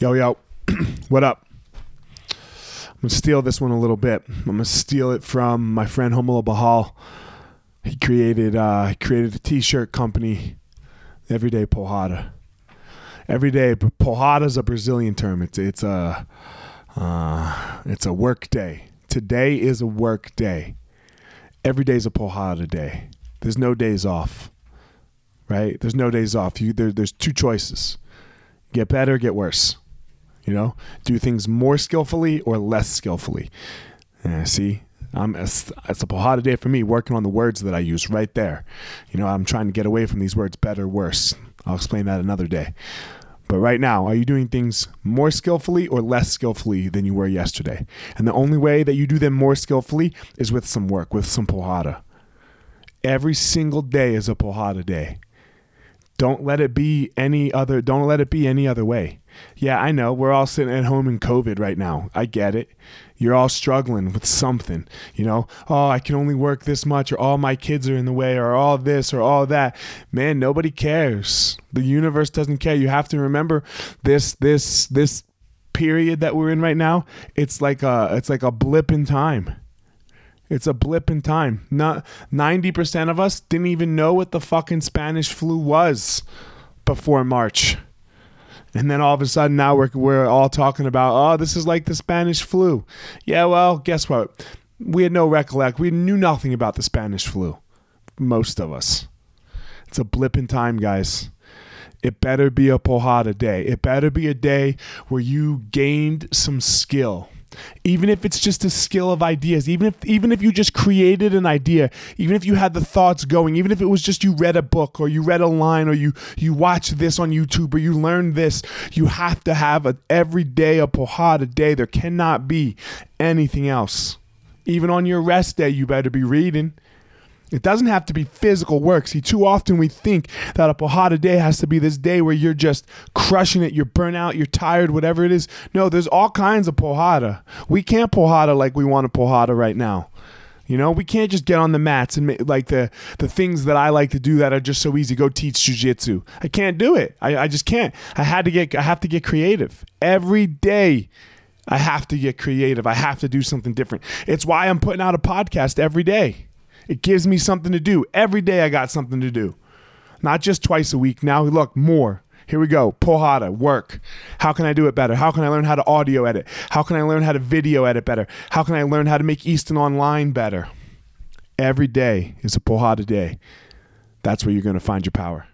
Yo, yo, what up? I'm gonna steal this one a little bit. I'm gonna steal it from my friend Romulo Barral. He created uh, he created a T-shirt company, Everyday Porrada. Everyday Porrada is a Brazilian term. It's it's a uh, it's a work day. Today is a work day. Every day is a Porrada day. There's no days off, right? There's no days off. You there, there's two choices: get better, get worse. You know, do things more skillfully or less skillfully. Yeah, see, I'm it's, it's a Porrada day for me, working on the words that I use right there. You know, I'm trying to get away from these words better, worse. I'll explain that another day. But right now, are you doing things more skillfully or less skillfully than you were yesterday? And the only way that you do them more skillfully is with some work, with some Porrada. Every single day is a Porrada day. Don't let it be any other don't let it be any other way. Yeah, I know. We're all sitting at home in COVID right now. I get it. You're all struggling with something, you know? Oh, I can only work this much or all my kids are in the way or all this or all that. Man, nobody cares. The universe doesn't care. You have to remember this this this period that we're in right now. It's like a it's like a blip in time. It's a blip in time. Not 90% of us didn't even know what the fucking Spanish flu was before March. And then all of a sudden now we're, we're all talking about, oh, this is like the Spanish flu. Yeah, well, guess what? We had no recollect. We knew nothing about the Spanish flu. Most of us. It's a blip in time, guys. It better be a Porrada day. It better be a day where you gained some skill even if it's just a skill of ideas even if even if you just created an idea even if you had the thoughts going even if it was just you read a book or you read a line or you you watched this on youtube or you learned this you have to have a every day a porrada day. There cannot be anything else. Even on your rest day you better be reading it doesn't have to be physical work. See, too often we think that a Porrada day has to be this day where you're just crushing it, you're burnt out, you're tired, whatever it is. No, there's all kinds of Porrada. We can't Porrada like we want a Porrada right now. You know, we can't just get on the mats and make, like the the things that I like to do that are just so easy. Go teach jujitsu. I can't do it. I, I just can't. I had to get. I have to get creative every day. I have to get creative. I have to do something different. It's why I'm putting out a podcast every day. It gives me something to do. Every day I got something to do. Not just twice a week. Now, look, more. Here we go. Porrada, work. How can I do it better? How can I learn how to audio edit? How can I learn how to video edit better? How can I learn how to make Easton Online better? Every day is a Porrada day. That's where you're going to find your power.